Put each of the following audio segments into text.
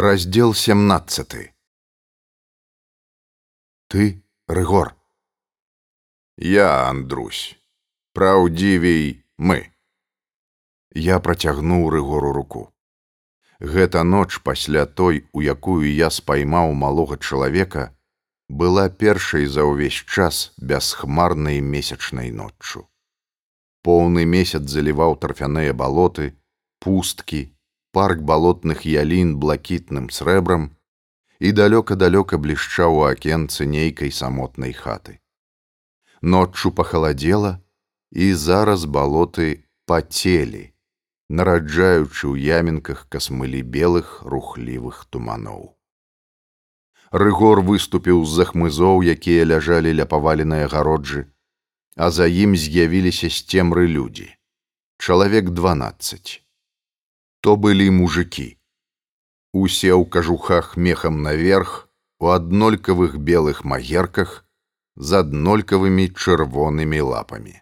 Раздел 17 Ты рыгор. Я Андрусь. Праўдзівей мы. Я працягнуў рыгору руку. Гэта ноч пасля той, у якую я спаймаў малога чалавека, была першай за ўвесь час бясхмарнай месячнай ноччу. Поўны месяц заліваў тарфяныя балоты, пусткі, парк балотных ялін блакітным срэбрам і далёка-далёка блішчаў у акенцы нейкай самотнай хаты. Ноччу пахаладзела, і зараз балоты пацелі, нараджаючы ў ямінках касмылі белых рухлівых туманоў. Рыгор выступіў з-за хмызоў, якія ляжалі ля паваленыя гароджы, а за ім з'явіліся сцемры людзі. Чалавек 12. То былі мужыкі. Усе ў кажухах мехам наверх, у аднолькавых белых магерках з аднолькавымі чырвонымі лапамі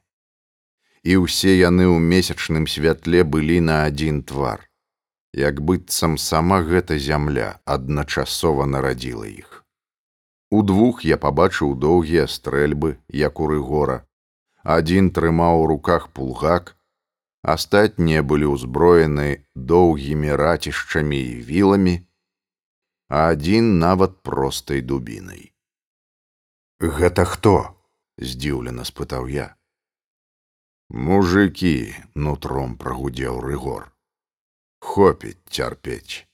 і ўсе яны ў месячным святле былі на адзін твар. Як быццам сама гэта зямля адначасова нарадзіла іх. Удвух я пабачыў доўгія стрэльбы, як у рыгора. Адзін трымаў у руках пулгак, астатнія былі ўзброены доўгімі рацішчамі і віламі, а адзін нават простай дубінай. Гэта хто? здзіўлена спытаў я. Мужики, нутром прогудел Рыгор. Хопить терпеть.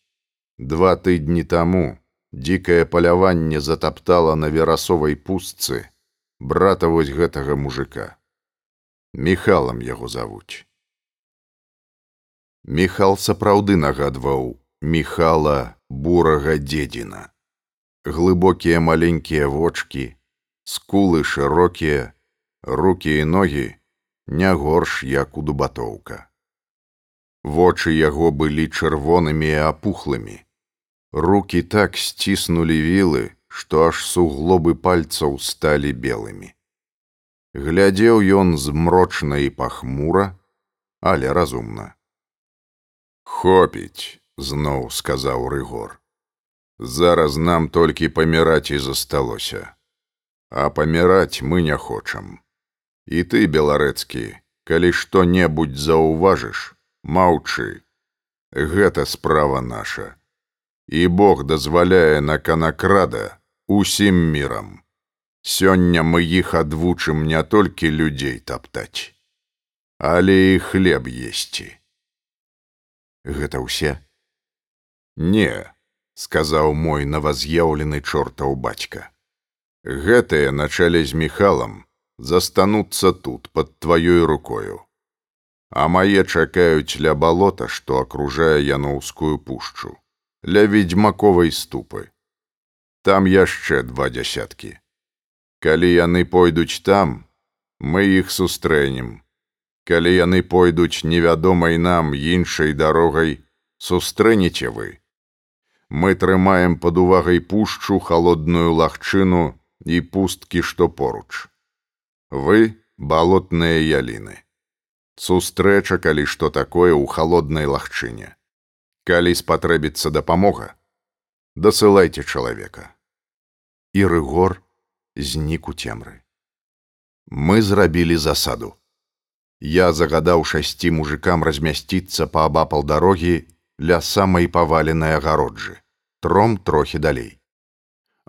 Два тыдни тому дикое поляванне затоптало на верасовой пустцы брата вось гэтага мужика. Михалом яго завуць. Михал сапраўды нагадваў Михала бурага дзедзіна. Глыбокія маленькія вочки, скулы шырокія, руки і ногі, не горш як у дубатоўка. Вочы яго былі чырвонымі і апухлымі. Рукі так сціснулі вілы, што аж суглобы пальцаў сталі белымі. Глядзеў ён змрочна і пахмура, але разумна. Хопіць, зноў сказаў рыгор. Зараз нам толькі паміраць і засталося, а паміраць мы не хочам. І ты, беларэцкі, калі што-небудзь заўважыш, маўчы. Гэта справа наша. І Бог дазваляе на канакрада усім мірам. Сёння мы іх адвучым не толькі людзей таптаць, але і хлеб есці. Гэта ўсе? Не, сказаў мой наваз'яўлены чортаў бацька. Гэтыя на чале з міхалам, застануцца тут под тваёй рукою а мае чакаюць ля балота што акружае яноўскую пушчу ля ведьмаковай ступы там яшчэ два дзясяткі калі яны пойдуць там мы іх сустрэнем калі яны пойдуць невядомай нам іншай дарогай сустрэнеце вы. Мы трымаем пад увагай пушчу холодную лагчыну і пусткі што поруч. Вы балотныя яліны. Сустрэча калі што такое ў холоднай лагчыне. Калі спатрэбіцца дапамога дасылайце чалавека. І рыгор знік у цемры. Мы зрабілі засаду я загадаў шасці мужикам размясціцца паабапал дарогі ля самай паваленай агароджы тром трохі далей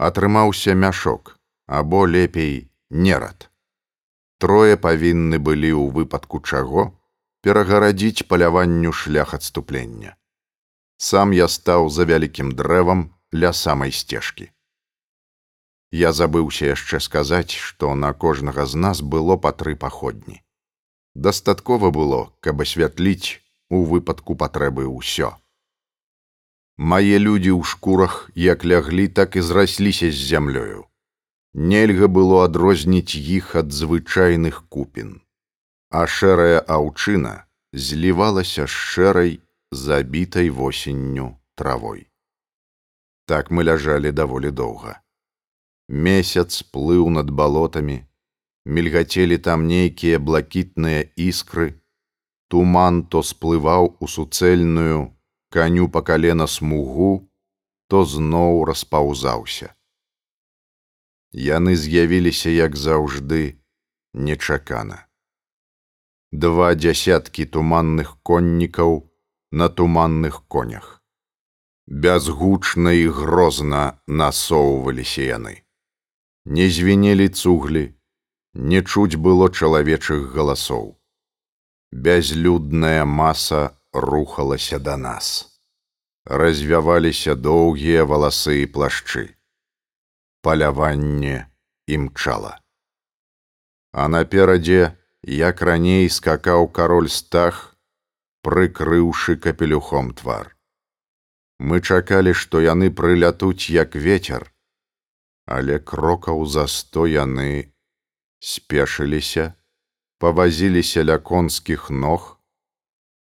атрымаўся мяшок або лепей нерад трое павінны былі ў выпадку чаго перагарадзіць паляванню шлях адступлення. Сам я стаў за вялікім дрэвам ля самай сцежкі. Я забыўся яшчэ сказаць, што на кожнага з нас было па тры паходні. Дастаткова было, каб асвятліць у выпадку патрэбы ўсё. Мае людзі ў шкурах як ляглі, так і зрасліся з зямлёю нельга было адрозніць іх ад звычайных купін, а шэрая аўчына злівалася з шэрай забітай восенню травой. Так мы ляжалі даволі доўга. Месяц плыў над балотамі, мільгацелі там нейкія блакітныя іскры, туман то сплываў у суцэльную каню па калена смугу, то зноў распаўзаўся. Яны з'явіліся, як заўжды, нечакана. Два дзясяткі туманных коннікаў на туманных конях. Бязгучна і грозна насоўваліся яны. Не звенелі цуглі, не чуць было чалавечых галасоў. Бязлюдная маса рухалася да нас. Развяваліся доўгія валасы і плашчы. Паляванне імчала. А наперадзе, як раней скакаў кароль стах, прыкрыўшы капелюхом твар. Мы чакалі, што яны прылятуць як ветер, але крокаў за сто яны спешыліся, павазіліся ля конскіх ног,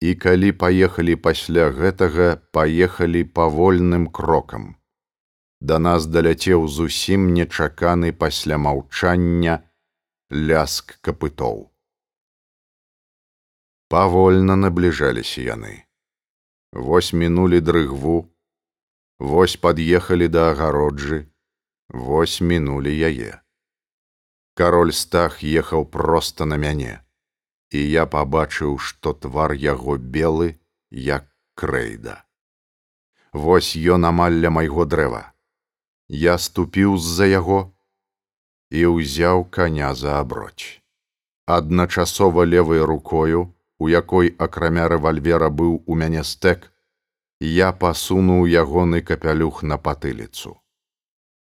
і калі паехалі пасля гэтага, паехалі павольным крокам. Да нас даляцеў зусім нечаканы пасля маўчання ляск капытоў. Павольна набліжаліся яны. Вось мінулі дрыгву, Вось пад'ехалі да агароджы, Вось мінулі яе. Кароль стах ехаў проста на мяне, і я пабачыў, што твар яго белы, як крэйда. Вось ён амалля майго дрэва. Я ступіў з-за яго і ўзяў каня за аброч. Адначасова левой рукою, у якой акрамя рэвальвера быў у мяне стэк, я пасунуў ягоны капялюх на патыліцу.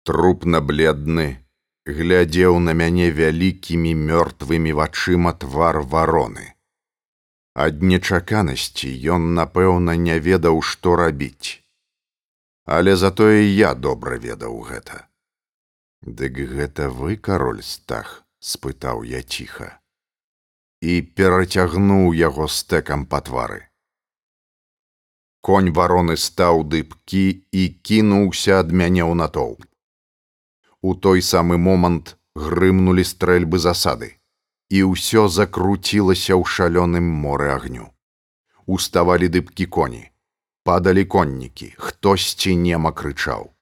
Трупна бледны, глядзеў на мяне вялікімі мёртвымі вачыма твар вароны. Ад нечаканасці ён, напэўна, не ведаў, што рабіць. Але затое я добра ведаў гэта. Дык гэта вы кароль стах, спытаў я ціха і перацягнуў яго стэкам па твары. Конь вароны стаў дыбкі і кінуўся ад мяне ў натоўп. У той самы момант грымнулі стрэльбы засады, і ўсё закруцілася ў шалёным моры агню. Уставалі дыбкі коні, падалі коннікі, хтосьці нема крычаў.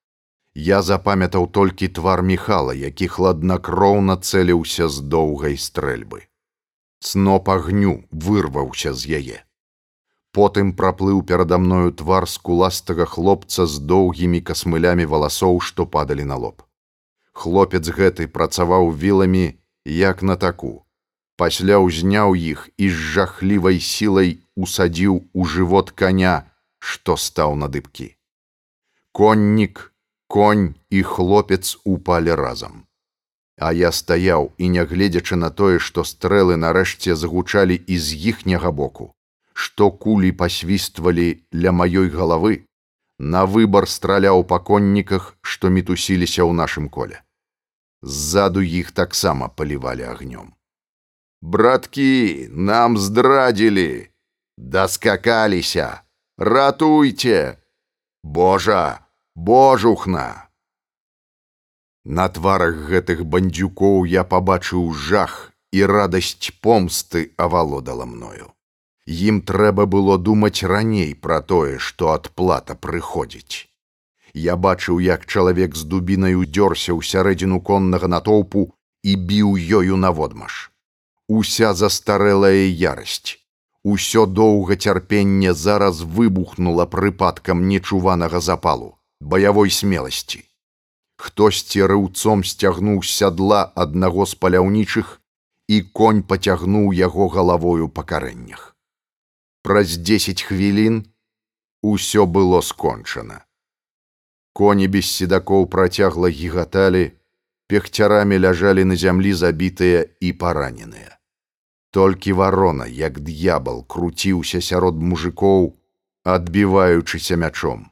Я запамятаў толькі твар міхала, які хладнакроўна цэліўся з доўгай стрэльбы сноп агню вырваўся з яе. Потым праплыў перада мною твар скуластага хлопца з доўгімі касмылямі валасоў, што падалі на лоб. Хлопец гэты працаваў віламі як на таку. Пасля ўзняў іх і з жахлівай сілай усадзіў у жывот каня, што стаў на дыбкі. Коннік, конь і хлопец упалі разам. А я стаяў і нягледзячы на тое, што стрэлы нарэшце загучалі і з іхняга боку, што кулі пасвіствалі ля маёй галавы, на выбар страляў па конніках, што мітусіліся ў нашым коле. Ззаду іх таксама палівалі агнём. Браткі, нам здрадзілі, даскакаліся, ратуйце, Божа, божухна! На тварах гэтых бандзюкоў я пабачыў жах і радасць помсты авалодала мною. Ім трэба было думаць раней пра тое, што адплата прыходзіць. Я бачыў, як чалавек з дубінаю дзёрся ў сярэдзіну коннага натоўпу і біў ёю наводмаш. Уся застарэлая ярасць. Усё доўга цярпенне зараз выбухнула прыпадкам нечуванага запалу, баявой смеласці хтосьці рыўцом сцягнуў сядла аднаго з паляўнічых і конь пацягнуў яго галавою па карэннях. Праз дзесяць хвілін усё было скончана. Коні без седакоў працягла гігаталі, пехцярамі ляжалі на зямлі забітыя і параненыя. Толькі варона, як д'ябал круціўся сярод мужикоў, адбіваючыся мячом.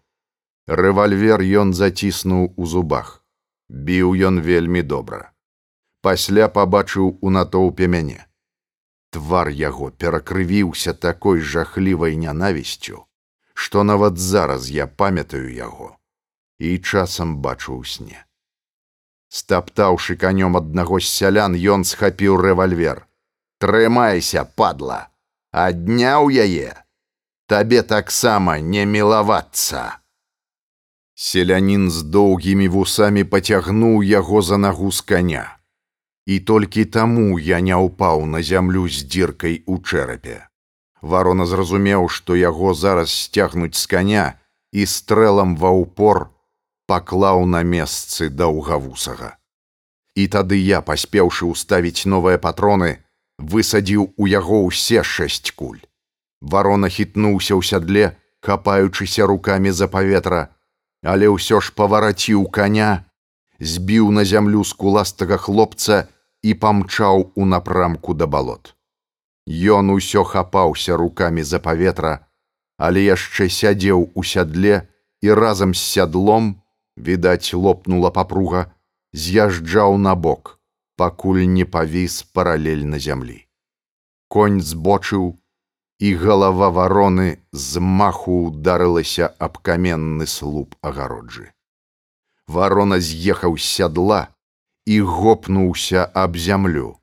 Рэвальвер ён заціснуў у зубах. Біў ён вельмі добра. Пасля пабачыў у натоўпе мяне. Твар яго перакрывіўся такой жахлівай нянавісцю, што нават зараз я памятаю яго і часам бачу ў сне. Стаптаўшы канём аднаго з сялян, ён схапіў рэвальвер. Трымайся, падла, адняў яе, табе таксама не мілавацца. Селянін з доўгімі вусамі пацягнуў яго за нагу з каня. І толькі таму я не ўпаў на зямлю з дзіркай у чэрапе. Варона зразумеў, што яго зараз сцягнуць з каня і стрэлам ва ўпор паклаў на месцы даўгавусага. І тады я, паспеўшы ўставіць новыя патроны, высадзіў у яго ўсе шэсць куль. Варона хітнуўся ў сядле, капаючыся рукамі за паветра, але ўсё ж павараціў коня, збіў на зямлю скуластага хлопца і памчаў у напрамку да балот. Ён усё хапаўся рукамі за паветра, але яшчэ сядзеў у сядле і разам з сядлом, відаць, лопнула папруга, з'язджаў на бок, пакуль не павіс паралельна зямлі. Конь збочыў, і галава вароны з маху ударылася аб каменны слуп агароджы. Варона з'ехаў з сядла і гопнуўся аб зямлю.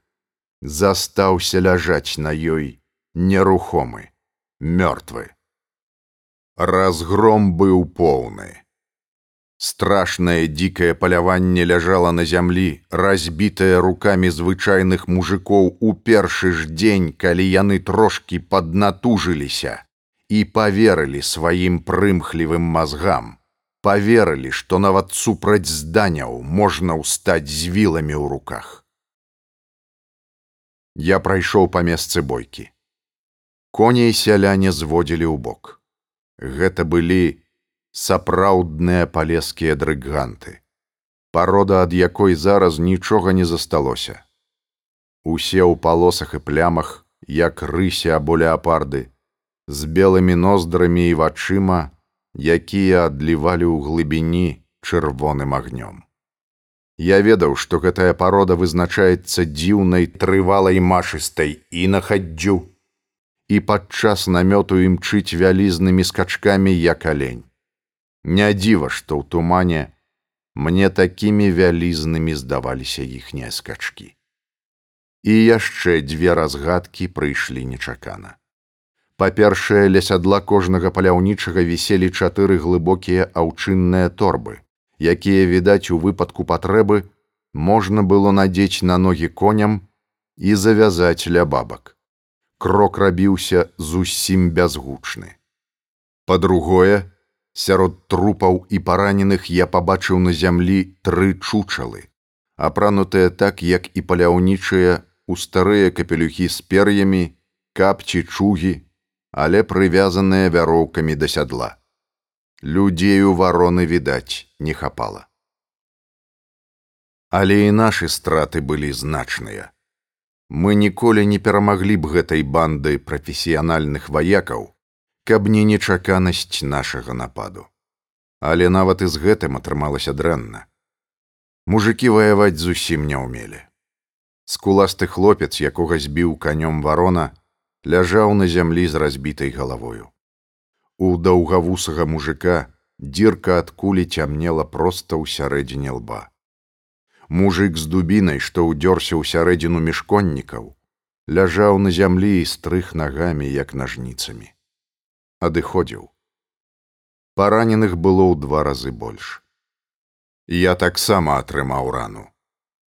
Застаўся ляжаць на ёй нерухомы, мёртвы. Разгром быў поўны. Страшнае дзікае паляванне ляжала на зямлі, разбітае рукамі звычайных мужикоў у першы ж дзень, калі яны трошкі паднатужыліся і поверылі сваім прымхлівым мазгам. Поверылі, што нават супраць зданяў можна ўстаць з віламі ў руках. Я прайшоў па месцы бойкі. Коней сяляне зводзілі ў бок. Гэта былі сапраўдныя палескія дрыганты. Парода, ад якой зараз нічога не засталося. Усе ў палосах і плямах, як рыся або леапарды, з белымі ноздрамі і вачыма, якія адлівалі ў глыбіні чырвоным агнём. Я ведаў, што гэтая парода вызначаецца дзіўнай трывалай машыстай і на хаддзю, і падчас намёту імчыць вялізнымі скачкамі як алень. Не дзіва, што ў тумане мне такімі вялізнымі здаваліся іхнія скачкі. І яшчэ дзве разгадкі прыйшлі нечакана. Па-першае, ля сядла кожнага паляўнічага віселі чатыры глыбокія аўчынныя торбы, якія, відаць, у выпадку патрэбы можна было надзець на ногі коням і завязаць ля бабак. Крок рабіўся зусім бязгучны. Па-другое, Сярод трупаў і параненых я пабачыў на зямлі тры чучалы, апранутыя так, як і паляўнічыя у старыя капелюхі з пер'ямі, капці чугі, але прывязаныя вяроўкамі да сядла. Людзей у вароны відаць не хапала. Але і нашы страты былі значныя. Мы ніколі не перамаглі б гэтай банды прафесіянальных ваякаў, каб не нечаканасць нашага нападу. Але нават і з гэтым атрымалася дрэнна. Мужыкі ваяваць зусім не ўмелі. Скуласты хлопец, якога збіў канём варона, ляжаў на зямлі з разбітай галавою. У даўгавусага мужика дзірка ад кулі цямнела проста ў сярэдзіне лба. Мужик з дубінай, што ўдёрся ў сярэдзіну мішконнікаў, ляжаў на зямлі і стрых нагамі як нажніцамі адыходзіў. Параненых было ў два разы больш. Я таксама атрымаў рану.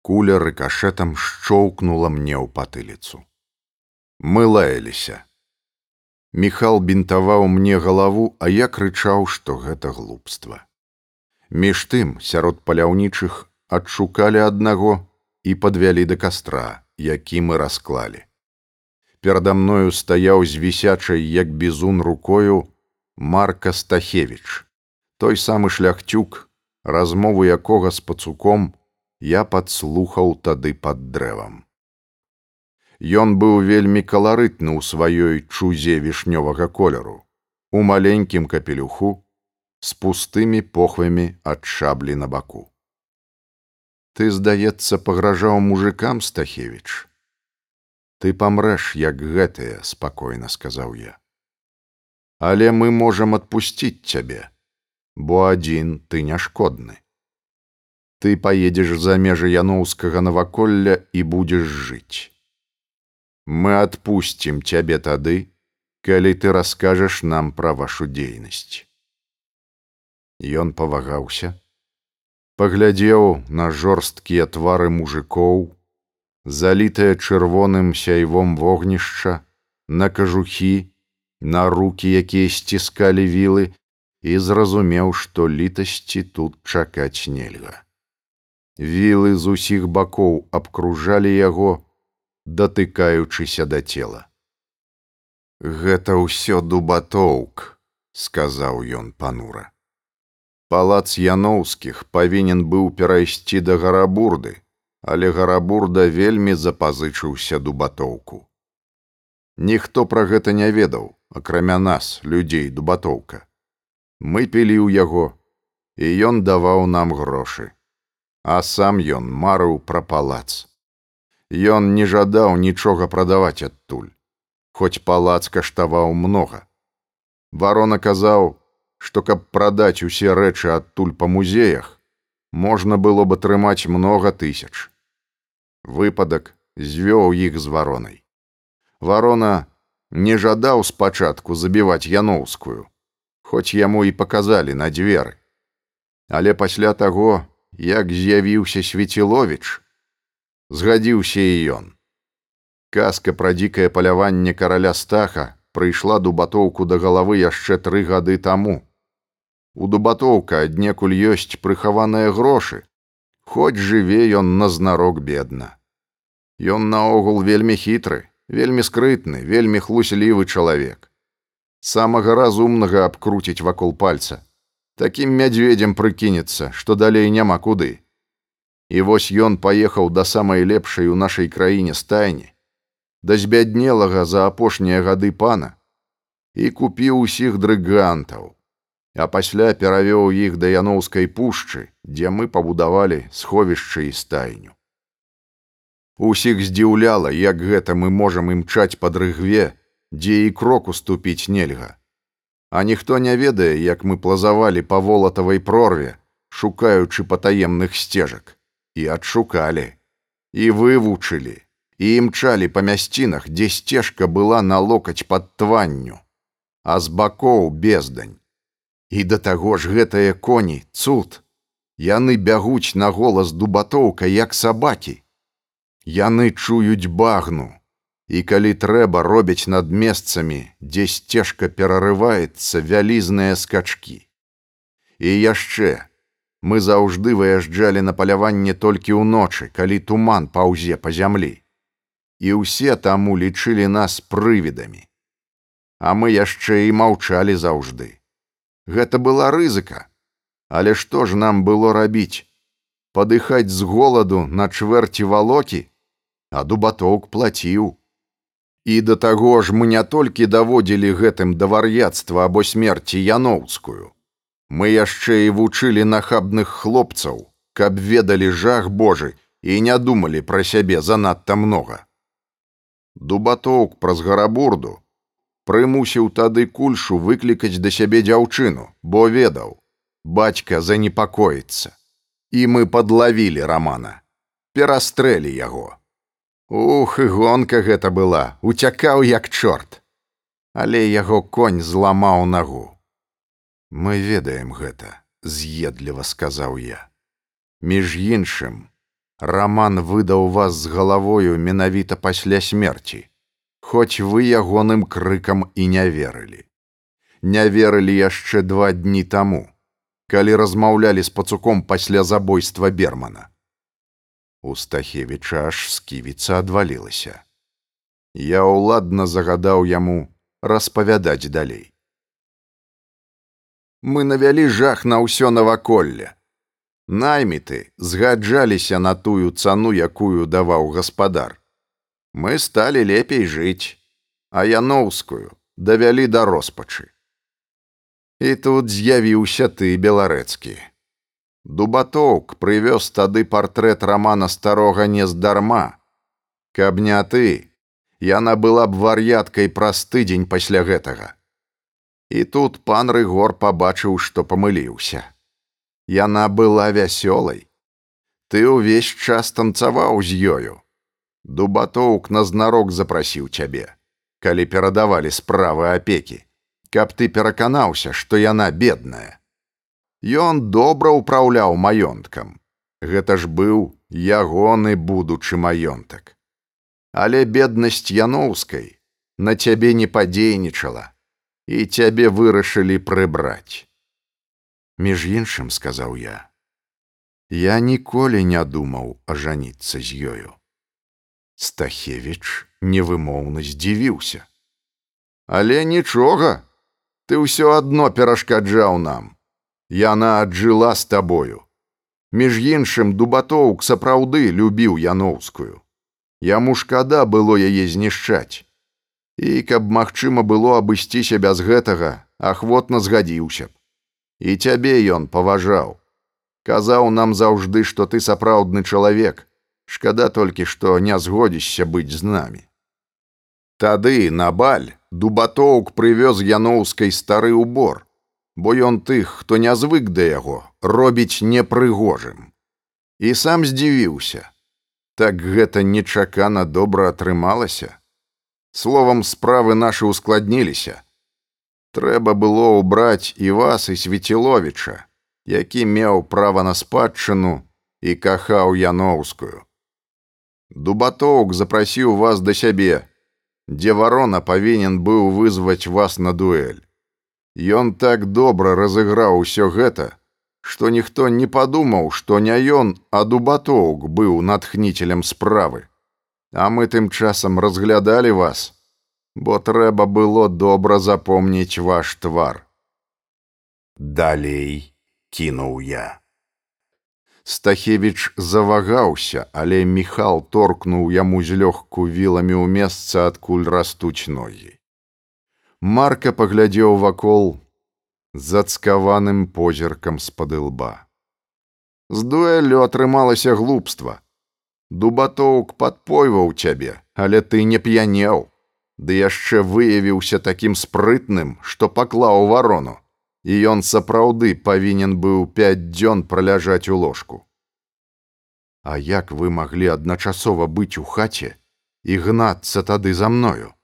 Куля рыкашэтам шчоўкнула мне ў патыліцу. Мы лаяліся. Міхал бінтаваў мне галаву, а я крычаў, што гэта глупства. Між тым сярод паляўнічых адшукалі аднаго і падвялі да кастра, які мы расклалі перада мною стаяў з вісячай як бізун рукою марка стахевич той самы шляхцюк размову якога з пацуком я падслухаў тады пад дрэвам. Ён быў вельмі каларытны ў сваёй чузе вішнёвага колеру у маленькім капелюху з пустымі похвамі ад шаблі на баку. Ты здаецца пагражаў мужикам стахевич ты памрэш як гэтыя спакойна сказаў я. Але мы можам адпусціць цябе бо адзін ты не шкодны. Ты поедзеш за межы яноўскага наваколля і будзеш жыць. Мы адпусцім цябе тады калі ты раскажаш нам пра вашу дзейнасць Ён павагаўся, паглядзеў на жорсткія твары мужикоў, залітае чырвоным сяйвом вогнішча, на кажухі, на руки, якія сціскалі вілы, і зразумеў, што літасці тут чакаць нельга. Вілы з усіх бакоў абкружалі яго, датыкаючыся да цела. Гэта ўсё дубатоўк, сказаў ён панура. Палац яноўскіх павінен быў перайсці да гарабурды, але гарабурда вельмі запазычыўся дубатоўку. Ніхто пра гэта не ведаў, акрамя нас, людзей дубатоўка. Мы пілі ў яго, і ён даваў нам грошы. А сам ён марыў пра палац. Ён не жадаў нічога прадаваць адтуль, хоць палац каштаваў многа. Варона казаў, што каб прадаць усе рэчы адтуль па музеях, можна было б атрымаць многа тысяч. Выпадак звёў іх з варонай. Варона не жадаў спачатку забіваць яноўскую, хоць яму і паказалі на дзверы. Але пасля таго, як з'явіўся свеціловіч, згадзіўся і ён. Казка пра дзікае паляванне караля стаха прыйшла дубатоўку да галавы яшчэ тры гады таму. У дубатоўка аднекуль ёсць прыхаваныя грошы, хоць жыве ён назнарок бедна. Ён наогул вельмі хітры, вельмі скрытны, вельмі хлуслівы чалавек. Самага разумнага абкруціць вакол пальца. Такім мядзведзям прыкінецца, што далей няма куды. І вось ён паехаў да самай лепшай у нашай краіне стайні, да збяднелага за апошнія гады пана і купіў усіх дрыгантаў а пасля перавёў іх да яноўскай пушчы, дзе мы пабудавалі сховішча і стайню. Усіх здзіўляла, як гэта мы можам імчаць па дрыгве, дзе і крок уступіць нельга. А ніхто не ведае, як мы плазавалі па волатавай прорве, шукаючы патаемных сцежак, і адшукалі, і вывучылі, і імчалі па мясцінах, дзе сцежка была на локаць пад тванню, а з бакоў бездань. І да таго ж гэтыя коні цуд. Яны бягуць на голас дубатоўка як сабакі. Яны чуюць багну. І калі трэба робяць над месцамі, дзе сцежка перарываецца вялізныя скачкі. І яшчэ мы заўжды выязджалі на паляванне толькі ўночы, калі туман паўзе па зямлі. І ўсе таму лічылі нас прывідамі. А мы яшчэ і маўчалі заўжды. Гэта была рызыка. Але што ж нам было рабіць? Падыхаць з голаду на чвэрці валокі, а дубатоўк плаціў. І да таго ж мы не толькі даводзілі гэтым да вар'яцтва або смерці яноўскую. Мы яшчэ і вучылі нахабных хлопцаў, каб ведалі жах Божы і не думалі пра сябе занадта многа. Дубатоўк праз гарабурду прымусіў тады кульшу выклікаць да сябе дзяўчыну, бо ведаў, бацька занепакоіцца. І мы падлавілі рамана, перастрэлі яго. Ух, і гонка гэта была, уцякаў як чорт. Але яго конь зламаў нагу. Мы ведаем гэта, з'едліва сказаў я. Між іншым, Раман выдаў вас з галавою менавіта пасля смерці хоць вы ягоным крыкам і не верылі. Не верылі яшчэ два дні таму, калі размаўлялі з пацуком пасля забойства бермана. У стахевіча аж сківіца адвалілася. Я ўладна загадаў яму распавядаць далей. Мы навялі жах на ўсё наваколле. Найміты згаджаліся на тую цану, якую даваў гаспадар мы сталі лепей жыць, а яноўскую давялі да роспачы. І тут з'явіўся ты беларэцкі. Дубатоўк прывёз тады партрэт рамана старога нездарма. Каб не ты, яна была б вар'яткай праз тыдзень пасля гэтага. І тут пан рыгор пабачыў, што памыліўся. Яна была вясёлай. Ты ўвесь час танцаваў з ёю. Дубатоўк назнарок запрасіў цябе, калі перадавалі справы апекі, каб ты пераканаўся, што яна бедная. Ён добра ўпраўляў маёнткам. Гэта ж быў ягоны будучы маёнтак. Але беднасць яноўскай на цябе не падзейнічала, і цябе вырашылі прыбраць. Між іншым сказаў я, я ніколі не думаў ажаніцца з ёю. Стахевіч невымоўна здзівіўся. Але нічога, ты ўсё адно перашкаджаў нам. Яна аджыла з табою. Між іншым дубатоўк сапраўды любіў яноўскую. Яму шкада было яе знішчаць. І каб магчыма было абысціся без гэтага, ахвотна згадзіўся б. І цябе ён паважаў. Казаў нам заўжды, што ты сапраўдны чалавек. Шкада толькі, што не згодзішся быць з намі. Тады на баль дубатоўк прывёз яноўскай стары ўбор бо ён тых, хто не звык да яго, робіць непрыгожым. І сам здзівіўся. Так гэта нечакана добра атрымалася. Словам справы нашы ускладніліся. Трэба было ўбраць і вас і свеціловіча, які меў права на спадчыну і кахаў яноўскую. Дубатоўк запрасіў вас да сябе, дзе варона павінен быў вызваць вас на дуэль. Ён так добра разыграў усё гэта, што ніхто не падумаў, што не ён, а дубатоўк быў натхнітелем справы. А мы тым часам разглядалі вас, бо трэба было добра запомніць ваш твар. Далей кінуў я. Стахевіч завагаўся, але Міхал торкнуў яму злёгку віламі ў месца, адкуль растуць ногі. Марка паглядзеў вакол зацкаваным позіркам з-пад лба. З дуэлю атрымалася глупства. Дубатоўк падпойваў цябе, але ты не п'янеў, ды яшчэ выявіўся такім спрытным, што паклаў варону, і ён сапраўды павінен быў пяць дзён праляжаць у ложку. А як вы маглі адначасова быць у хаце і гнацца тады за мною?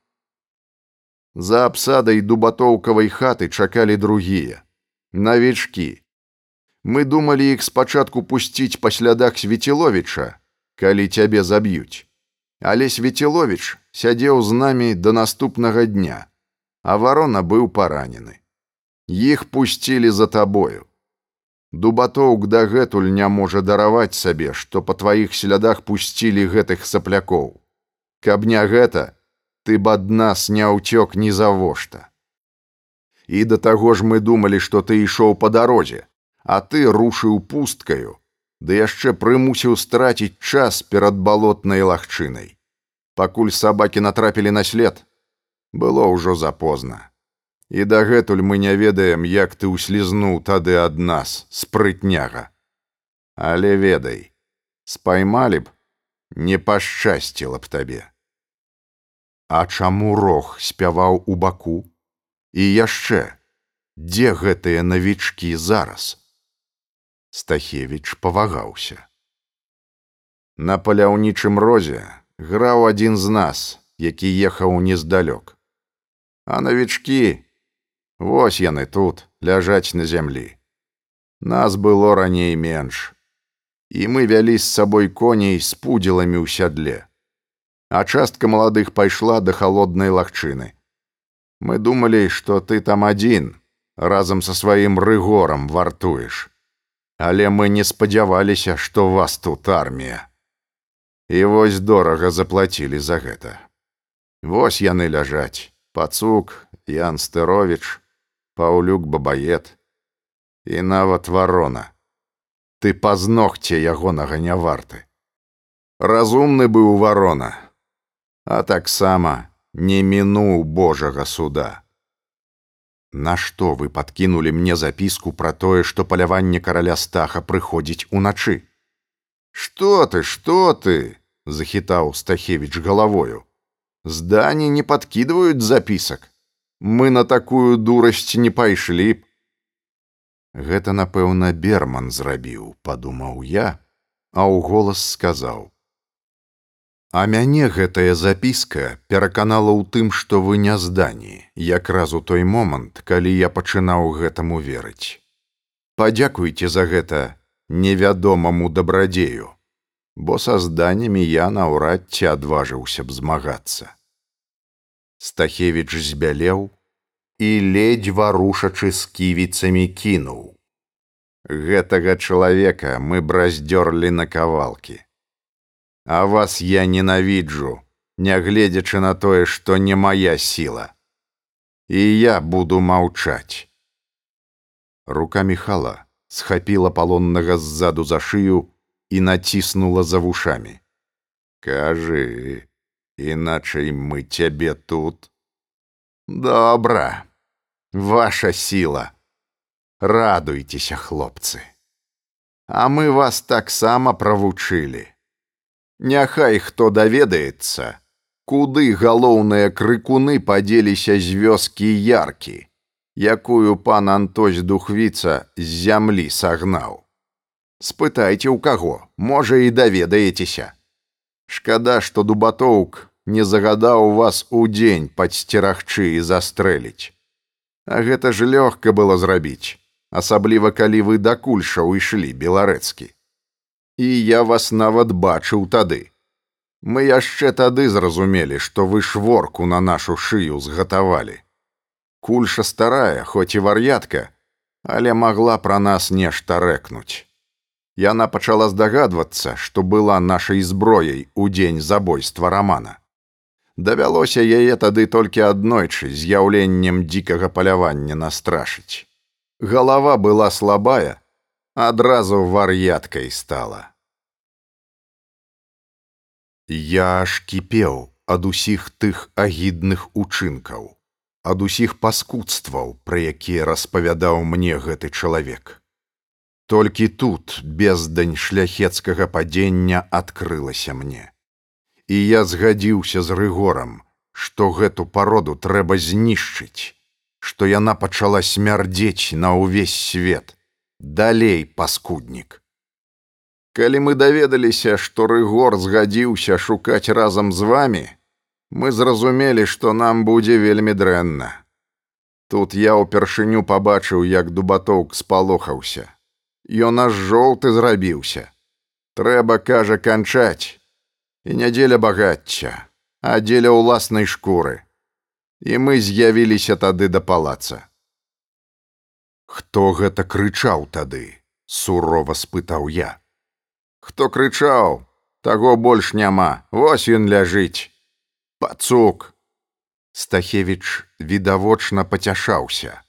За абсадай дубатоўкавай хаты чакалі другія. Навічкі. Мы думалі іх спачатку пусціць па слядах Свеціловіча, калі цябе заб'юць. Але Свеціловіч сядзеў з намі да наступнага дня, а варона быў паранены. Іх пусцілі за табою. Дубатоўк дагэтуль не можа дараваць сабе, што па тваіх слядах пусцілі гэтых саплякоў. Каб не гэта, ты б ад нас не ўцёк ні завошта. І да таго ж мы думалі, што ты ішоў па дарозе, а ты рушыў пусткаю, ды яшчэ прымусіў страціць час перад балотнай лагчынай. Пакуль сабакі натрапілі на след, было ўжо запозна. І дагэтуль мы не ведаем, як ты ўслізнуў тады ад нас спрытняга. Але ведай, спаймалі б, не пашчасціла б табе. А чаму рог спяваў у баку? І яшчэ, дзе гэтыя навічкі зараз? Стахевіч павагаўся. На паляўнічым розе граў адзін з нас, які ехаў нездалёк. А навічкі, вось яны тут ляжаць на зямлі. Нас было раней менш. І мы вялі з сабой коней з пудзеламі ў сядле а частка маладых пайшла да халоднай лагчыны. Мы думалі, што ты там адзін разам са сваім рыгорам вартуеш. Але мы не спадзяваліся, што вас тут армія. І вось дорага заплацілі за гэта. Вось яны ляжаць: пацук, Ян Стэровіч, Паўлюк бабает і нават варона. Ты пазногце ягонага не варты. Разумны быў варона, а таксама не мінуў Божага суда. Нашто вы падкінулі мне запіску пра тое, што паляванне караля стаха прыходзіць уначы. Што ты, што ты? захітаў Стахевіч галавою. Здані не падкідваюць запісак. Мы на такую дурасць не пайшлі б. Гэта, напэўна, берман зрабіў, падумаў я, а ў голас сказаў: А мяне гэтая запіска пераканала ў тым, што вы не здані, якраз у той момант, калі я пачынаў гэтаму верыць. Падзякуйце за гэта невядомаму дабрадзею, бо са зданнямі я наўрад ці адважыўся б змагацца. Стахевіч збялеў і ледзь варушачы з ківіцамі кінуў. Гэтага чалавека мы браздзёрлі на кавалкі. А вас я ненавіджу, нягледзячы на тое, што не мая сіла. І я буду маўчаць. Рука Михала схапіла палоннага ззаду за шыю і націснула за вушамі. Кажы, іначай мы цябе тут. Добра, ваша сіла. Радуйцеся, хлопцы. А мы вас таксама правучылі. Няхай хто даведаецца, куды галоўныя крыкуны падзеліся з вёскі яркі, якую пан Антось духвіца з зямлі сагнаў. Спытайце ў каго, можа і даведаецеся. Шкада, што дубатоўк не загадаў вас у дзень падсцерагчы і застрэліць. А гэта ж лёгка было зрабіць, асабліва калі вы да кульшаў ішлі беларэцкі і я вас нават бачыў тады. Мы яшчэ тады зразумелі, што вы шворку на нашу шыю згатавалі. Кульша старая, хоць і вар'ятка, але магла пра нас нешта рэкнуць. Яна пачала здагадвацца, што была нашай зброяй у дзень забойства рамана. Давялося яе тады толькі аднойчы з'яўленнем дзікага палявання настрашыць. Галава была слабая, адразу вар'яткай стала. Я аж кіпеў ад усіх тых агідных учынкаў, ад усіх паскудстваў, пра якія распавядаў мне гэты чалавек. Толькі тут бездань шляхецкага падзення адкрылася мне. І я згадзіўся з рыгорам, што гэту пароду трэба знішчыць, што яна пачала смярдзець на ўвесь свет далей паскуднік. Калі мы даведаліся, што рыгор згадзіўся шукаць разам з вами, мы зразумелі, што нам будзе вельмі дрэнна. Тут я ўпершыню пабачыў, як дубатоўк спалохаўся. Ён аж жоўты зрабіўся. Трэба, кажа, канчаць. І нядзеля багацця, а дзеля ўласнай шкуры. І мы з'явіліся тады да палаца. Хто гэта крычаў тады? сурова спытаў я. Хто крычаў, таго больш няма, Вось ён ляжыць. Пацук. Стахевіч відавочна пацяшаўся,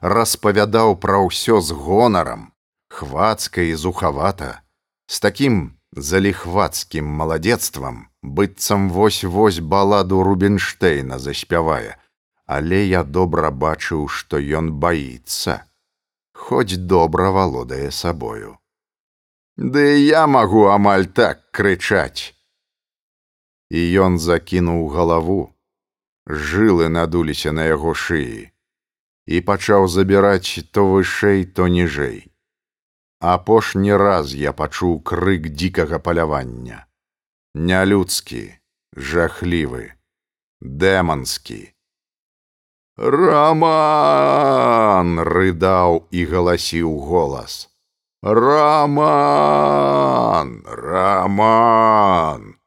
распавядаў пра ўсё з гонарам, хвацка і зухавата, з такім заліхвацкім маладзецтвам, быццам вось-вось баладу Рубенштейна заспявае, але я добра бачыў, што ён баіцца хоць добра валодае сабою. Ды я магу амаль так крычаць. І ён закінуў галаву, жылы надуліся на яго шыі і пачаў забіраць то вышэй, то ніжэй. Апошні раз я пачуў крык дзікага палявання. Нялюдскі, жахлівы, дэманскі, Раман рыдаў і галасіў голас. Раман, Раман!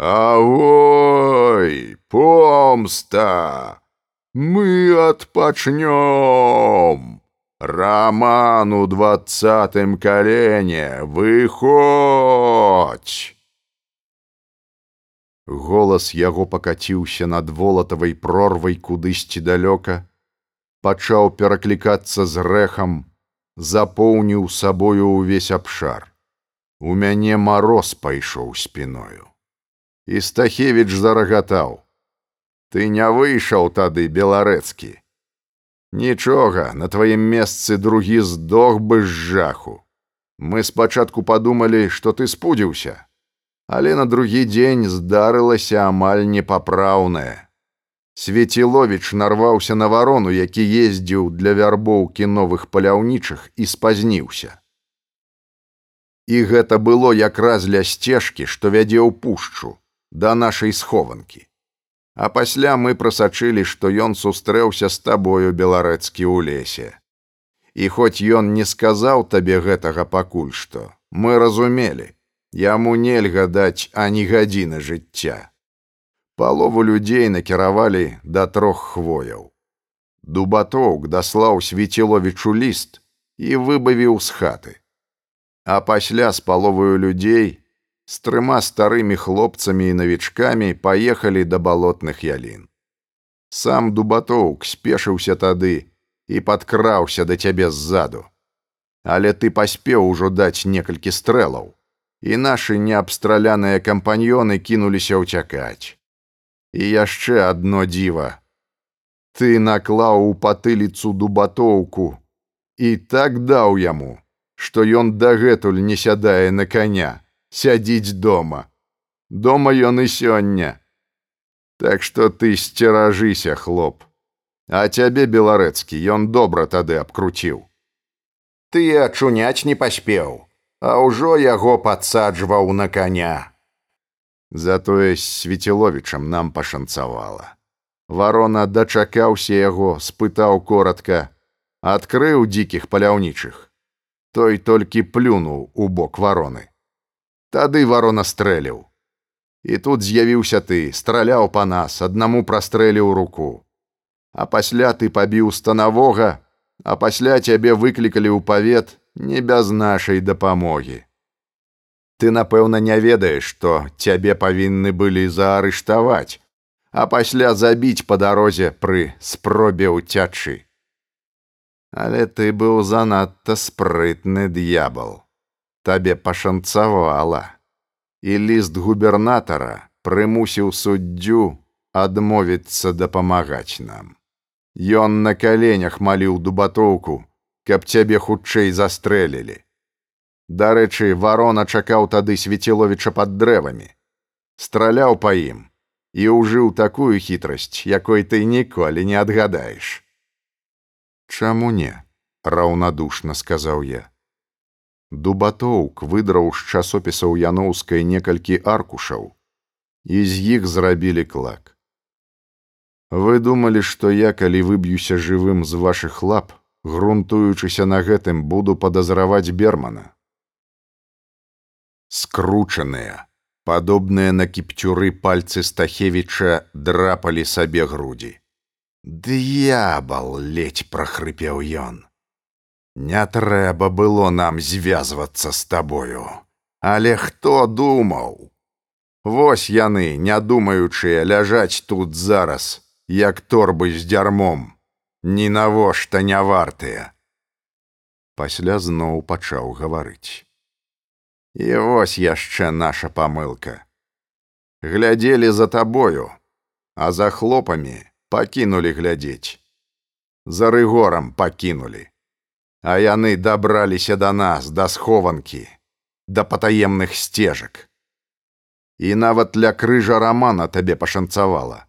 Авой, помста! Мы адпачнём! Раман у двадцатым калене, выходь! Голас яго пакаціўся над волатавай прорвай кудысьці далёка, пачаў пераклікацца з рэхам, запоўніў сабою ўвесь абшар. У мяне мароз пайшоў спіною. І Стахевіч зарагатаў: « Ты не выйшаў тады беларэцкі. Нічога, на тваім месцы другі здох бы з жаху. Мы спачатку падумалі, што ты спудзіўся, але на другі дзень здарылася амаль непапраўнае. Свеціловіч нарваўся на варону, які ездзіў для вярбоўкі новых паляўнічых і спазніўся. І гэта было якраз ля сцежкі, што вядзе ў пушчу да нашай схованкі. А пасля мы прасачылі, што ён сустрэўся з табою беларэцкі ў лесе. І хоць ён не сказаў табе гэтага пакуль што, мы разумелі, яму нельга даць ані гадзіны жыцця. Палову людзей накіравалі да трох хвояў. Дубатоўк даслаў свеціловічу ліст і выбавіў з хаты. А пасля з паловаю людзей з трыма старымі хлопцамі і навічкамі паехалі да балотных ялін. Сам дубатоўк спешыўся тады і падкраўся да цябе ззаду. Але ты паспеў ужо даць некалькі стрэлаў, і нашы неабстраляныя кампаньёны кінуліся ўцякаць. І яшчэ адно дзіва. Ты наклаў у патыліцу дубатоўку і так даў яму, што ён дагэтуль не сядае на каня, сядзіць дома. Дома ён і сёння. Так што ты сцеражыся, хлоп. А цябе беларэцкі ён добра тады абкруціў. Ты ачуняць не паспеў, а ўжо яго падсаджваў на каня. Затое з свеціловічам нам пашанцавала. Варона дачакаўся яго, спытаў коротко, адкрыў дзікіх паляўнічых. Той толькі плюнуў у бок вароны. Тады варона стрэліў. І тут з'явіўся ты, страляў па нас, аднаму прастрэліў руку. А пасля ты пабіў станавога, а пасля цябе выклікалі ў павет не без нашай дапамогі. Ты, напэўна, не ведаеш, што цябе павінны былі заарыштаваць, а пасля забіць па дарозе пры спробе ўцячы. Але ты быў занадта спрытны д'ябал. Табе пашанцавала. І ліст губернатара прымусіў суддзю адмовіцца дапамагаць нам. Ён на каленях маліў дубатоўку, каб цябе хутчэй застрэлілі. Дарэчы, варона чакаў тады свеціловіча пад дрэвамі. Страляў па ім і ўжыў такую хітрасць, якой ты ніколі не адгадаеш. Чаму не? раўнадушна сказаў я. Дубатоўк выдраў з часопісаў яноўскай некалькі аркушаў, і з іх зрабілі клак. Вы думалі, што я, калі выб'юся жывым з вашых лап, грунтуючыся на гэтым буду падазраваць бермана скручаныя, падобныя на кіпцюры пальцы стахевіча драпалі сабе грудзі. Д'ябал ледь прахрыпеў ён. Не трэба было нам звязвацца з табою, але хто думаў? Вось яны, не думаючыя ляжаць тут зараз, як торбы з дзярмом, ні навошта не вартыя. Пасля зноў пачаў гаварыць. І вось яшчэ наша памылка. Глядзелі за табою, а за хлопамі пакінулі глядзець. За рыгорам пакінулі. А яны дабраліся да нас, да схованкі, да патаемных сцежак. І нават ля крыжа рамана табе пашанцавала.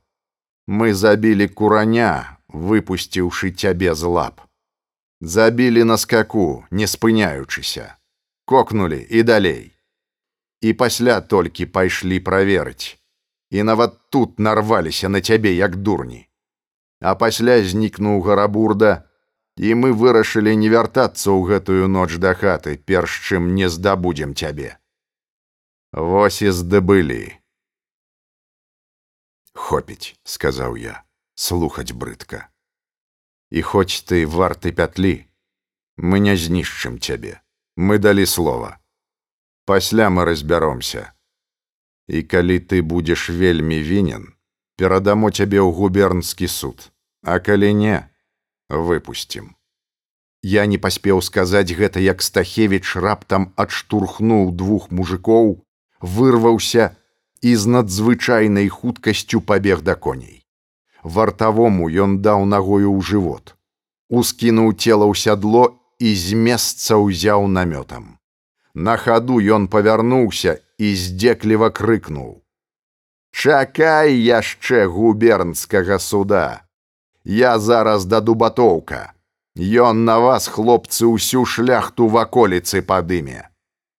Мы забілі кураня, выпусціўшы цябе з лап. Забілі на скаку, не спыняючыся кокнулі і далей. І пасля толькі пайшлі праверыць. І нават тут нарваліся на цябе як дурні. А пасля знікнуў гарабурда, і мы вырашылі не вяртацца ў гэтую ноч да хаты, перш чым не здабудзем цябе. Вось і здабылі. Хопіць, сказаў я, слухаць брыдка. І хоць ты варты пятлі, мы не знішчым цябе мы далі слова. Пасля мы разбяромся. І калі ты будзеш вельмі вінен, перадамо цябе ў губернскі суд, а калі не, выпусцім. Я не паспеў сказаць гэта, як Стахевіч раптам адштурхнуў двух мужикоў, вырваўся і з надзвычайнай хуткасцю пабег да коней. Вартавому ён даў нагою ў жывот, ускінуў цела ў сядло і з месца ўзяў намётам. На хаду ён павярнуўся і здзекліва крыкнуў: « Чакай яшчэ губернскага суда. Я зараз да дубатоўка. Ён на вас, хлопцы, усю шляхту в аколіцы падыме.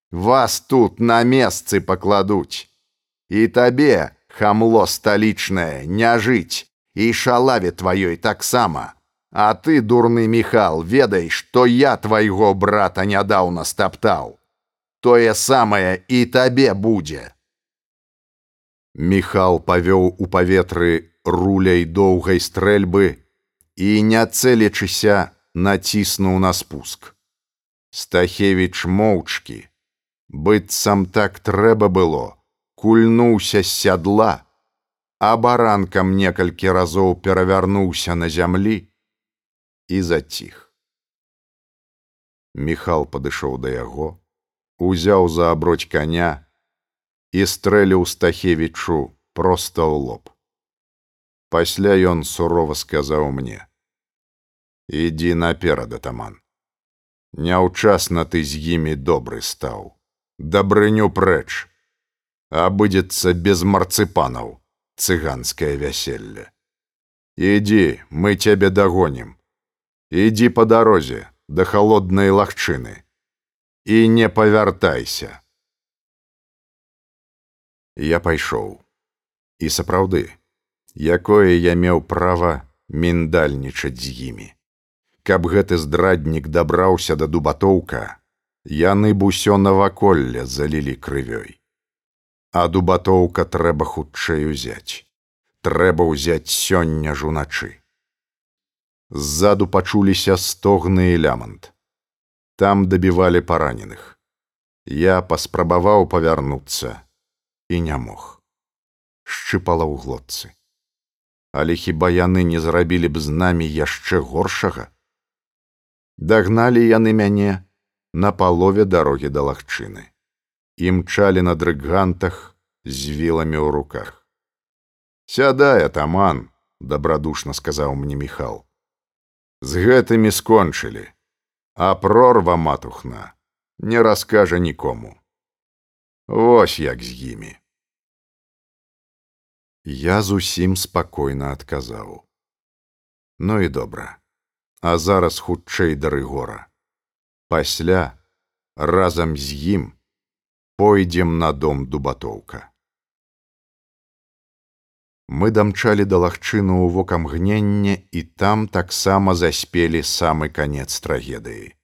Вас тут на месцы пакладуць. І табе, хамло сталічнае, не жыць, і шалаве тваёй таксама. А ты, дурны Міхал, ведай, што я твайго брата нядаўна стаптаў. Тое самае і табе будзе. Міхал павёў у паветры руляй доўгай стрэльбы і, не цэлечыся, націснуў на спуск. Стахевіч моўчкі, быццам так трэба было, кульнуўся з сядла, а баранкам некалькі разоў перавярнуўся на зямлі і заціх. Міхал падышоў да яго, узяў за аброць коня і стрэліў стахевічу проста ў лоб. Пасля ён сурова сказаў мне: « Ідзі наперад атаман. Няўчасна ты з імі добры стаў. Дабрыню прэч. Абыдзецца без марцыпанаў цыганскае вяселле. Ідзі, мы цябе дагонім. Ідзі па дарозе да халоднай лагчыны і не павяртайся. Я пайшоў. І сапраўды, якое я меў права міндальнічаць з імі. Каб гэты здраднік дабраўся да дубатоўка, яны б усё наваколле залілі крывёй. А дубатоўка трэба хутчэй узяць. Трэба ўзяць сёння ж уначы. Ззаду пачуліся стогны і лямант. Там дабівалі параненых. Я паспрабаваў павярнуцца і не мог. Шчыпала ў глотцы але хіба яны не зрабілі б з намі яшчэ горшага. Дагналі яны мяне на палове дарогі да лагчыны. Імчалі на дрыгантах з віламі ў руках. Сядай, атаман, дабрадушна сказаў мне міхал. З гэтымі скончылі, а прорва матухна не раскажа нікому. Вось як з імі. Я зусім спакойна адказаў. Ну і добра, А зараз хутчэй да рыгора. Пасля разам з ім пойдзем на дом дубатоўка. Мы дамчалі да лагчыну ў вокамгнення і там таксама заспелі самы канец трагедыі.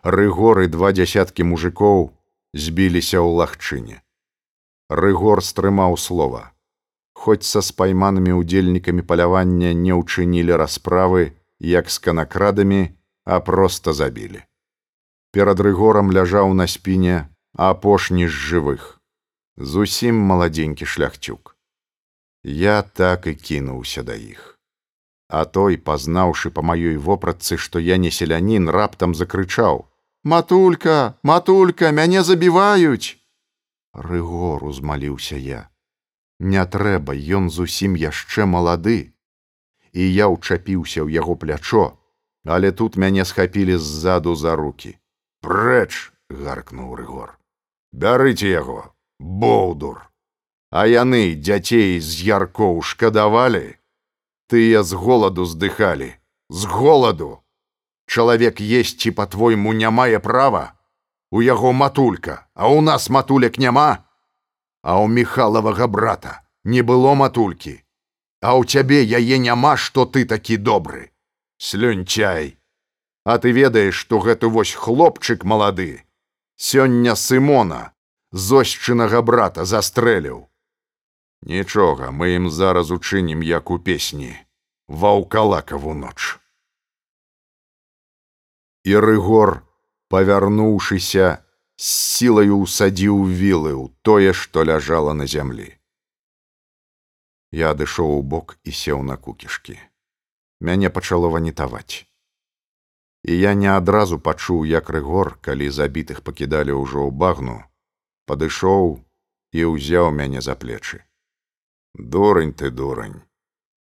Рыгоры два дзясяткі мужикоў збіліся ў лагчыне. Рыгор стрымаў слова хоць са спайманымі ўдзельнікамі палявання не ўчынілі расправы як з канакрадамі, а проста забілі. Перад рыгорам ляжаў на спіне апошні з жывых, зусім маладзенькі шляхцюк. Я так і кінуўся да іх. А той, пазнаўшы па маёй вопратцы, што я не селянін, раптам закрычаў: « Матулька, матулька, мяне забіваюць! Рыгор узмаліўся я. Не трэба, ён зусім яшчэ малады. І я ўчапіўся ў яго плячо, але тут мяне схапілі ззаду за руки. Прэч, гаркнуў рыгор. Бярыце яго, боўдур. А яны дзяцей з яркоў шкадавалі, Тыя з голаду здыхалі, з голаду. Чалавек есці па-твойму не мае права. У яго матулька, а ў нас матулек няма, а ў михалавага брата не было матулькі а ў цябе яе няма што ты такі добры. Слюнчай а ты ведаеш што гэты вось хлопчык малады сёння сымона зошчынага брата застрэліў. Нічога мы ім зараз учынім як у песні ваўкалакаву ноч і рыгор павярнуўшыся з сілаю ўсадзіў вілы ў тое, што ляжала на зямлі. Я адышоў у бок і сеў на кукішкі. Мяне пачало ванітаваць. І я не адразу пачуў, як рыгор, калі забітых пакідалі ўжо ў багну, падышоў і ўзяў мяне за плечы. Дурань ты дурань,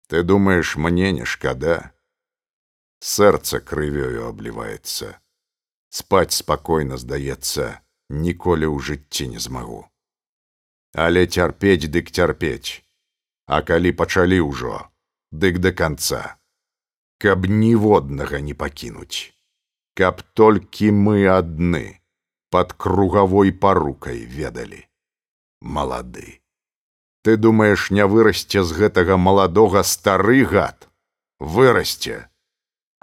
ты думаеш, мне не шкада. Сэрца крывёю абліваецца спаць спакойна здаецца ніколі ў жыцці не змагу але цярпець дык цярпець а калі пачалі ўжо дык да канца. Каб ніводнага не пакінуць. Каб толькі мы адны под кругавой парукай ведалі. Малады. Ты думаеш не вырасце з гэтага маладога стары гад? Вырасце.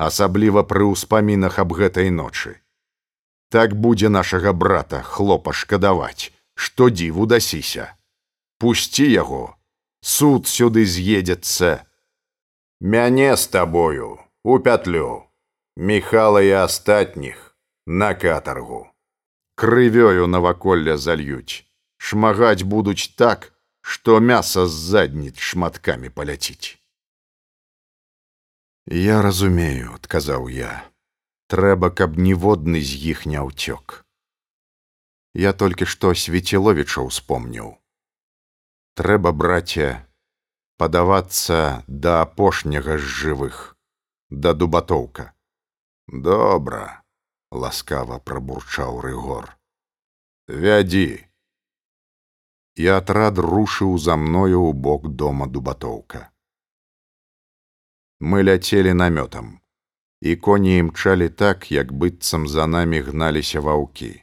Асабліва пры ўспамінах аб гэтай ночы. Так будзе нашага брата хлопа шкадаваць, што дзіву дасіся. Пусці яго, суд сюды з'едзецца. Мяне з табою у пятлю, Михала і астатніх на катаргу. Крывёю наваколля зальюць, шмагаць будуць так, што мяса з задніц шматкамі паляціць. Я разумею, адказаў я. Трэба, каб ніводны з іх не ўцёк. Я толькі што свецеловіча ўспомніў. Трэба, браце, падавацца да апошняга з жывых, да дубатоўка. Добра, ласкава прабурчаў рыгор. Вядзі. І атрад рушыў за мною ў бок дома дубатоўка. Мы ляцелі намётам і коні імчалі так, як быццам за намі гналіся ваўкі.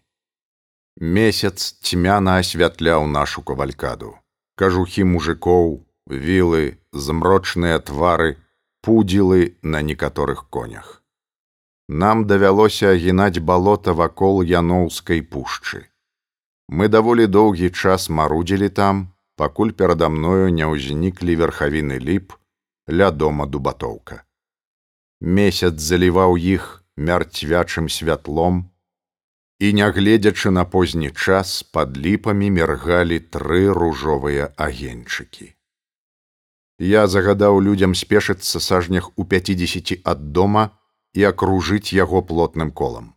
Месяц цьмяна асвятляў нашу кавалькаду. Кажухі мужикоў, вілы, змрочныя твары, пудзілы на некаторых конях. Нам давялося агінаць балота вакол яноўскай пушчы. Мы даволі доўгі час марудзілі там, пакуль перада мною не ўзніклі верхавіны ліп ля дома дубатоўка месяц заліваў іх мярцвячым святлом і нягледзячы на позні час пад ліпамі мергалі тры ружовыя агеньчыкі. Я загадаў людзям спешыцца сажнях у пяцідзесяці ад дома і акружыць яго плотным колам.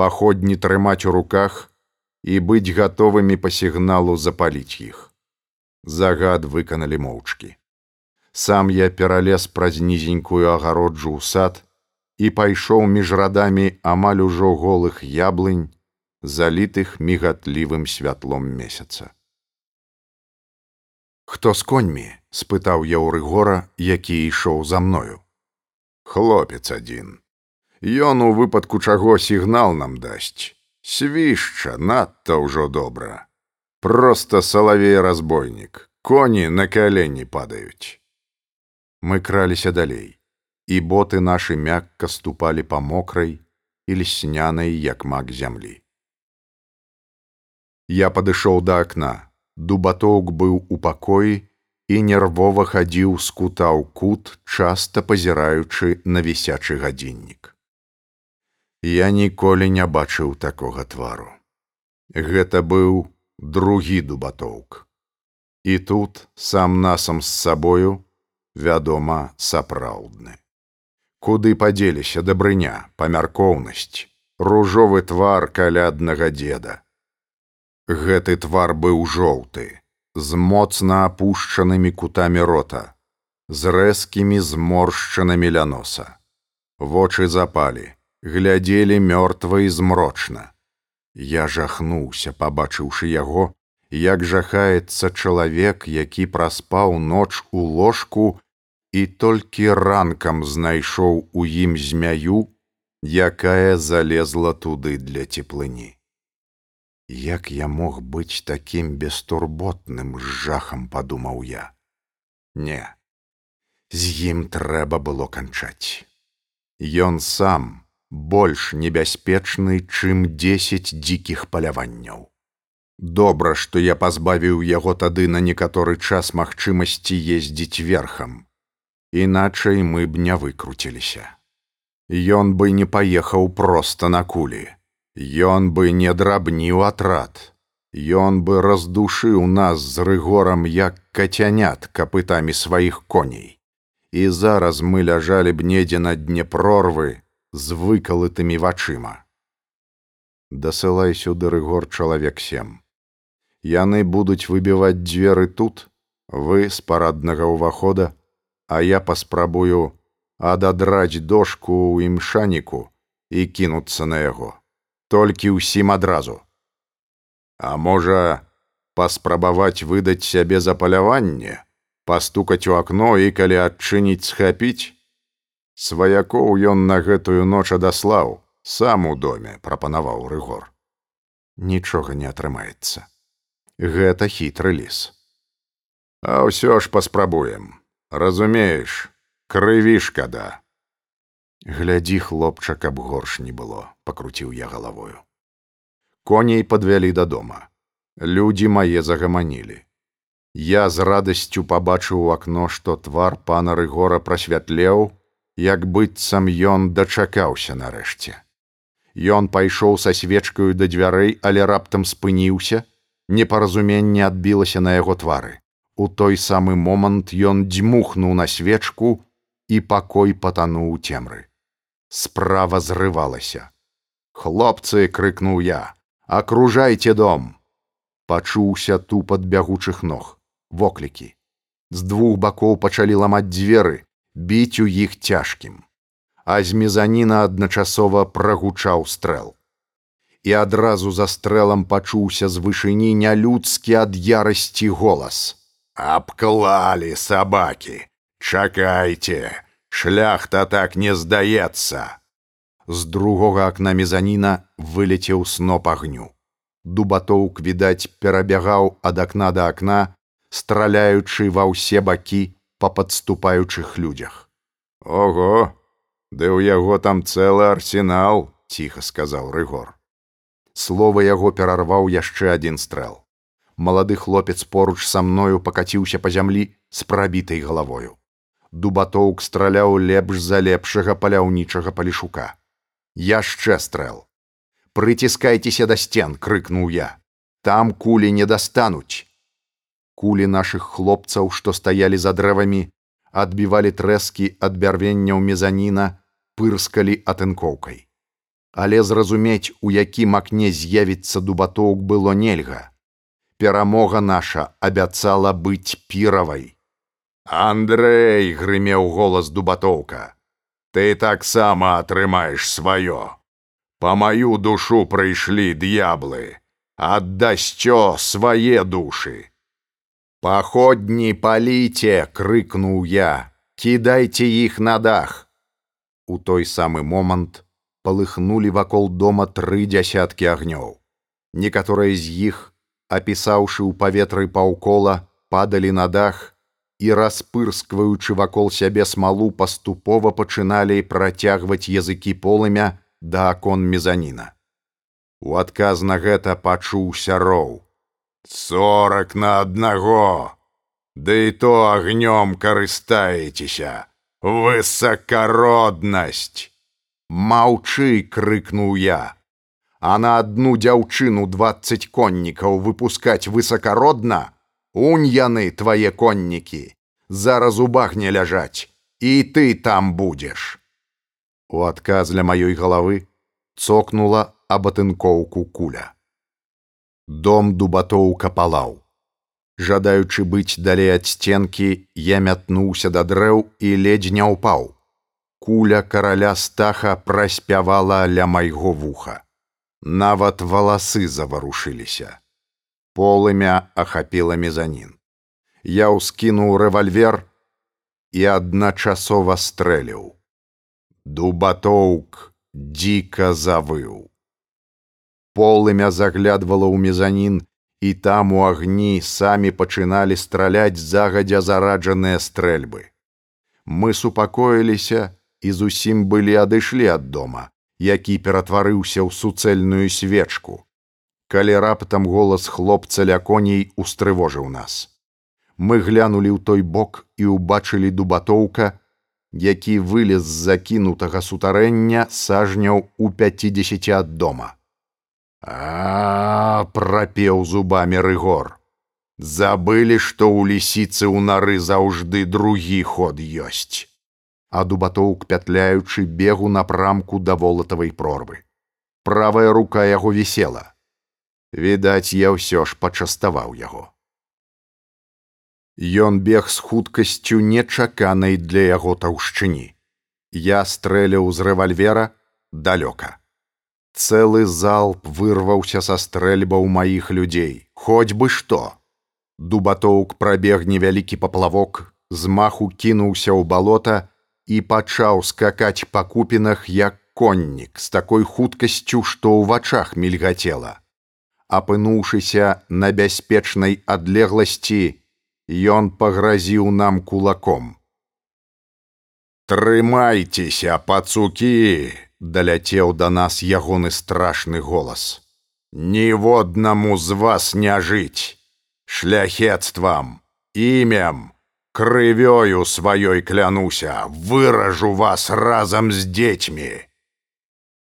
Паходні трымаць у руках і быць гатовымі па сігналу запаліць іх. Загад выканалі моўчкі сам я пералез праз нізенькую агароджу ў сад і пайшоў між радамі амаль ужо голых яблынь залітых мігатлівым святлом месяца. Хто з коньмі спытаў я ў рыгора які ішоў за мною. Хлопец адзін. Ён у выпадку чаго сігнал нам дасць. Свішча надта ўжо добра. Просто салавей разбойнік. Коні на калені падаюць Мы краліся далей, і боты нашы мякка ступалі па мокрай і леснянай як мак зямлі. Я падышоў да акна. Дубатоўк быў у пакоі і нервова хадзіў з кута ў кут, часта пазіраючы на вісячы гадзіннік. Я ніколі не бачыў такога твару. Гэта быў другі дубатоўк. І тут сам насам з сабою, вядома сапраўдны. Куды падзеліся дабрыня памяркоўнасць ружовы твар каляднага дзеда? Гэты твар быў жоўты з моцна апушчанымі кутамі рота з рэзкімі зморшчанамі ля носа. Вочы запалі глядзелі мёртва і змрочна. Я жахнуўся пабачыўшы яго як жахаецца чалавек які праспаў ноч у ложку і толькі ранкам знайшоў у ім змяю, якая залезла туды для цеплыні. Як я мог быць такім бестурботным з жахам падумаў я. Не, з ім трэба было канчаць. Ён сам больш небяспечны, чым дзесяць дзікіх паляванняў. Добра, што я пазбавіў яго тады на некаторы час магчымасці ездзіць верхам іначай мы б не выкруціліся. Ён бы не паехаў проста на кулі. Ён бы не драбніў атрад. Ён бы раздушыў нас з рыгорам як кацянят капытамі сваіх коней. І зараз мы ляжалі б недзе на дне прорвы з выкалытымі вачыма. Дасылай сюды рыгор чалавек сем. Яны будуць выбіваць дзверы тут, вы з параднага ўвахода, а я паспрабую ададраць дошку ў імшаніку і кінуцца на яго. Толькі ўсім адразу. А можа паспрабаваць выдаць сябе за паляванне пастукаць у акно і калі адчыніць схапіць? Сваякоў ён на гэтую ноч адаслаў сам у доме прапанаваў рыгор. Нічога не атрымаецца. Гэта хітры ліс. А ўсё ж паспрабуем разумееш крыві шкада Глядзі хлопча, каб горш не было, пакруціў я галавою. Коней падвялі да дома. Людзі мае загаманілі. Я з радасцю пабачыў у акно, што твар пана рыгора прасвятлеў, як быццам ён дачакаўся нарэшце. Ён пайшоў са свечкаю да дзвярэй, але раптам спыніўся, непаразуменне адбілася на яго твары. У той самы момант ён дзьмухнуў на свечку і пакой патануў цемры. Справа зрывалася. Хлопцы крыкнуў я: Акружайце дом! Пачуўся тупат бягучых ног, воклікі. З двух бакоў пачалі ламаць дзверы, біць у іх цяжкім. А з мезаніна адначасова прагучаў стрэл. І адразу за стрэлам пачуўся з вышыні нялюдскі ад ярасці голас. Абклалі сабакі, Чакайце, шляхта так не здаецца. З другога акна мезаніна вылецеў сноп агню. Дубатоўк, відаць, перабягаў ад акна да акна, страляючы ва ўсе бакі па падступаючых людзях. Ого, Ды ў яго там цэлы арсенал, ціха сказаў рыгор. Слова яго перарваў яшчэ адзін стрэл малады хлопец поруч са мною пакаціўся па зямлі з прабітай галавою. Дубатоўк страляў лепш за лепшага паляўнічага палішука. Яшчэ стрэл. Прыціскайцеся да сцен, крыкнуў я. Там кулі не дастануць. Кулі нашых хлопцаў, што стаялі за дрэвамі, адбівалі трэскі ад бярвенняў мезаніна, пырскалі атынкоўкай. Але зразумець, у якім акне з'явіцца дубатоўк было нельга перамога наша абяцала быць піравай. Андрэй грымеў голас дубатоўка. Ты таксама атрымаеш сваё. Па маю душу прыйшлі д'яблы, аддасцё свае душы. Паходні паліце, крыкнуў я, кідайце іх на дах. У той самы момант палыхнулі вакол дома тры дзясяткі агнёў. Некаторыя з іх апісаўшы ў паветры паўкола, падалі на дах і распырскваючы вакол сябе смалу паступова пачыналі працягваць языкі полымя да акон мезаніна. У адказ на гэта пачуўся роў: сорок на аднаго, Ды і то агнём карыстаецеся, высакароднасць. Маўчы, крыкнуў я а на одну дзяўчыну 20 коннікаў выпускаць высакародна, унь яны твае коннікі, зараз у багне ляжаць, і ты там будзеш. У адказ для маёй галавы цокнула абатынкоўку куля. Дом дубатоўка палаў. Жадаючы быць далей ад сценкі, я мятнуўся да дрэў і ледзь не ўпаў. Куля караля стаха праспявала ля майго вуха нават валасы заварушыліся. Полымя ахапіла мезанін. Я ўскінуў рэвальвер і адначасова стрэліў. Дубатоўк дзіка завыў. Полымя заглядвала ў мезанін, і там у агні самі пачыналі страляць загадзя зараджаныя стрэльбы. Мы супакоіліся і зусім былі адышлі ад дома, які ператварыўся ў суцэльную свечку. Калі раптам голас хлопца ля коней устрывожыў нас. Мы глянулі ў той бок і ўбачылі дубатоўка, які вылез з закінутага сутарэння сажняў у 50 ад дома. А прапеў зубамі рыгор. Забылі, што ў лісіцы ў нары заўжды другі ход ёсць а дубатоўк пятляючы бегу напрамку да волатавай прорвы. Правая рука яго вісела. Відаць, я ўсё ж пачаставаў яго. Ён бег з хуткасцю нечаканай для яго таўшчыні. Я стрэляў з рэвальвера далёка. Цэлы залп вырваўся са стрэльбаў маіх людзей, хоць бы што. Дубатоўк прабег невялікі паплавок, з маху кінуўся ў балота, і пачаў скакаць па купінах як коннік з такой хуткасцю, што ў вачах мільгацела. Апынуўшыся на бяспечнай адлегласці, ён пагразіў нам кулаком. Трымайцеся, пацукі, даляцеў да нас ягоны страшны голас. Ніводнаму з вас не жыць, шляхецтвам, імем, крывёю сваёй клянуся, выражу вас разам з дзецьмі.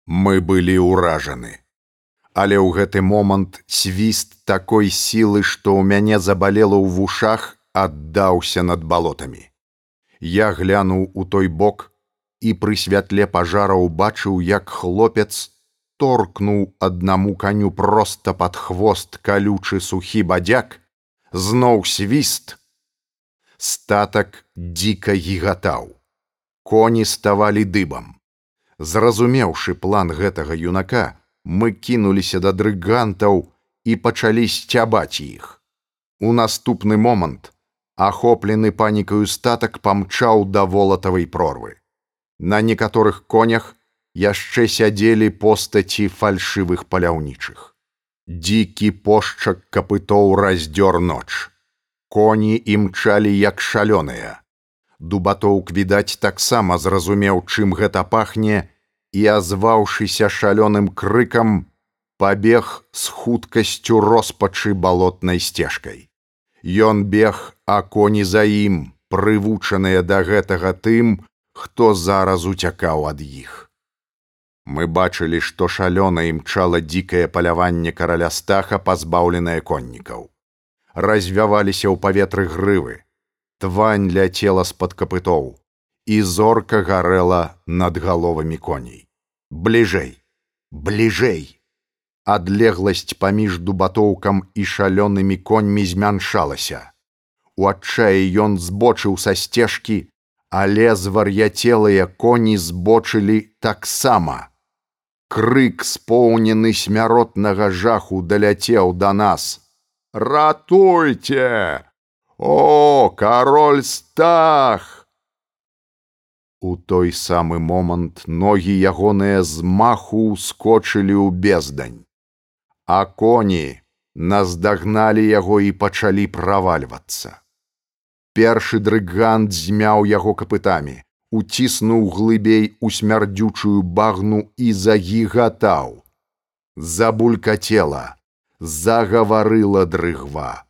Мы былі ўражаны. Але ў гэты момант свіст такой сілы, што ў мяне забалела ў вушах, аддаўся над балотамі. Я глянуў у той бок і пры святле пажара ўбачыў, як хлопец торкнуў аднаму каню проста пад хвост калючы сухі бадзяк, зноў свіст. Статак дзіка гігатаў. Коні ставалі дыбам. Зразумеўшы план гэтага юнака, мы кінуліся да дрыгантаў і пачалі сцябаць іх. У наступны момант ахоплены панікаю статак памчаў да волатавай прорвы. На некаторых конях яшчэ сядзелі постаці фальшывых паляўнічых. Дзікі пошчак капытоў раздзёр ноч. Коні імчалі як шалёныя. Дубатоўк відаць таксама зразумеў, чым гэта пахне і азваўшыся шалёным крыкам, пабег з хуткасцю роспачы балотнай сцежкай. Ён бег, а коні за ім, прывучаныя да гэтага тым, хто зараз уцякаў ад іх. Мы бачылі, што шалёна імчала дзікае паляванне караля стаха пазбаўленае коннікаў. Развяваліся ў паветры грывы. Твань ляцела з-пад капытоў, і зорка гарэла над галовамі коней. Бліжэй, бліжэй! адлегласць паміж дубатоўкам і шалёнымі коньмі змяншалася. У адчаі ён збочыў са сцежкі, але звар'яцелыя коні збочылі таксама. Крык споўнены смяротнага жаху даляцеў да нас. Ратуйце! О, кароль стах! У той самы момант ногі ягоныя з маху скочылі ў бездань а коні наздагналі яго і пачалі правальвацца. Першы дрыгант змяў яго капытамі, уціснуў глыбей у смярдзючую багну і загігатаў. Забулькацела, загаварыла дрыгва.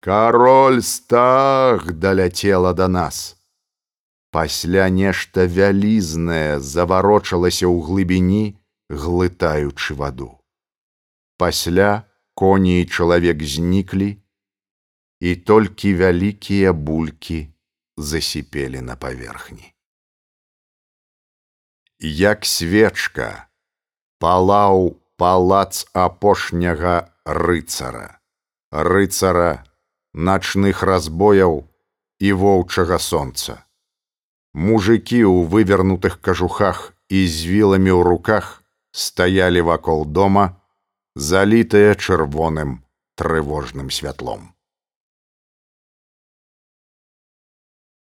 Кароль стах даляцела да нас. Пасля нешта вялізнае заварочалася ў глыбіні, глытаючы ваду. Пасля коні і чалавек зніклі, і толькі вялікія булькі засіпелі на паверхні. Як свечка палаў палац апошняга рыцара, рыцара начных разбояў і воўчага сонца. Мужыкі ў вывернутых кажухах і з віламі ў руках стаялі вакол дома, залітая чырвоным трывожным святлом.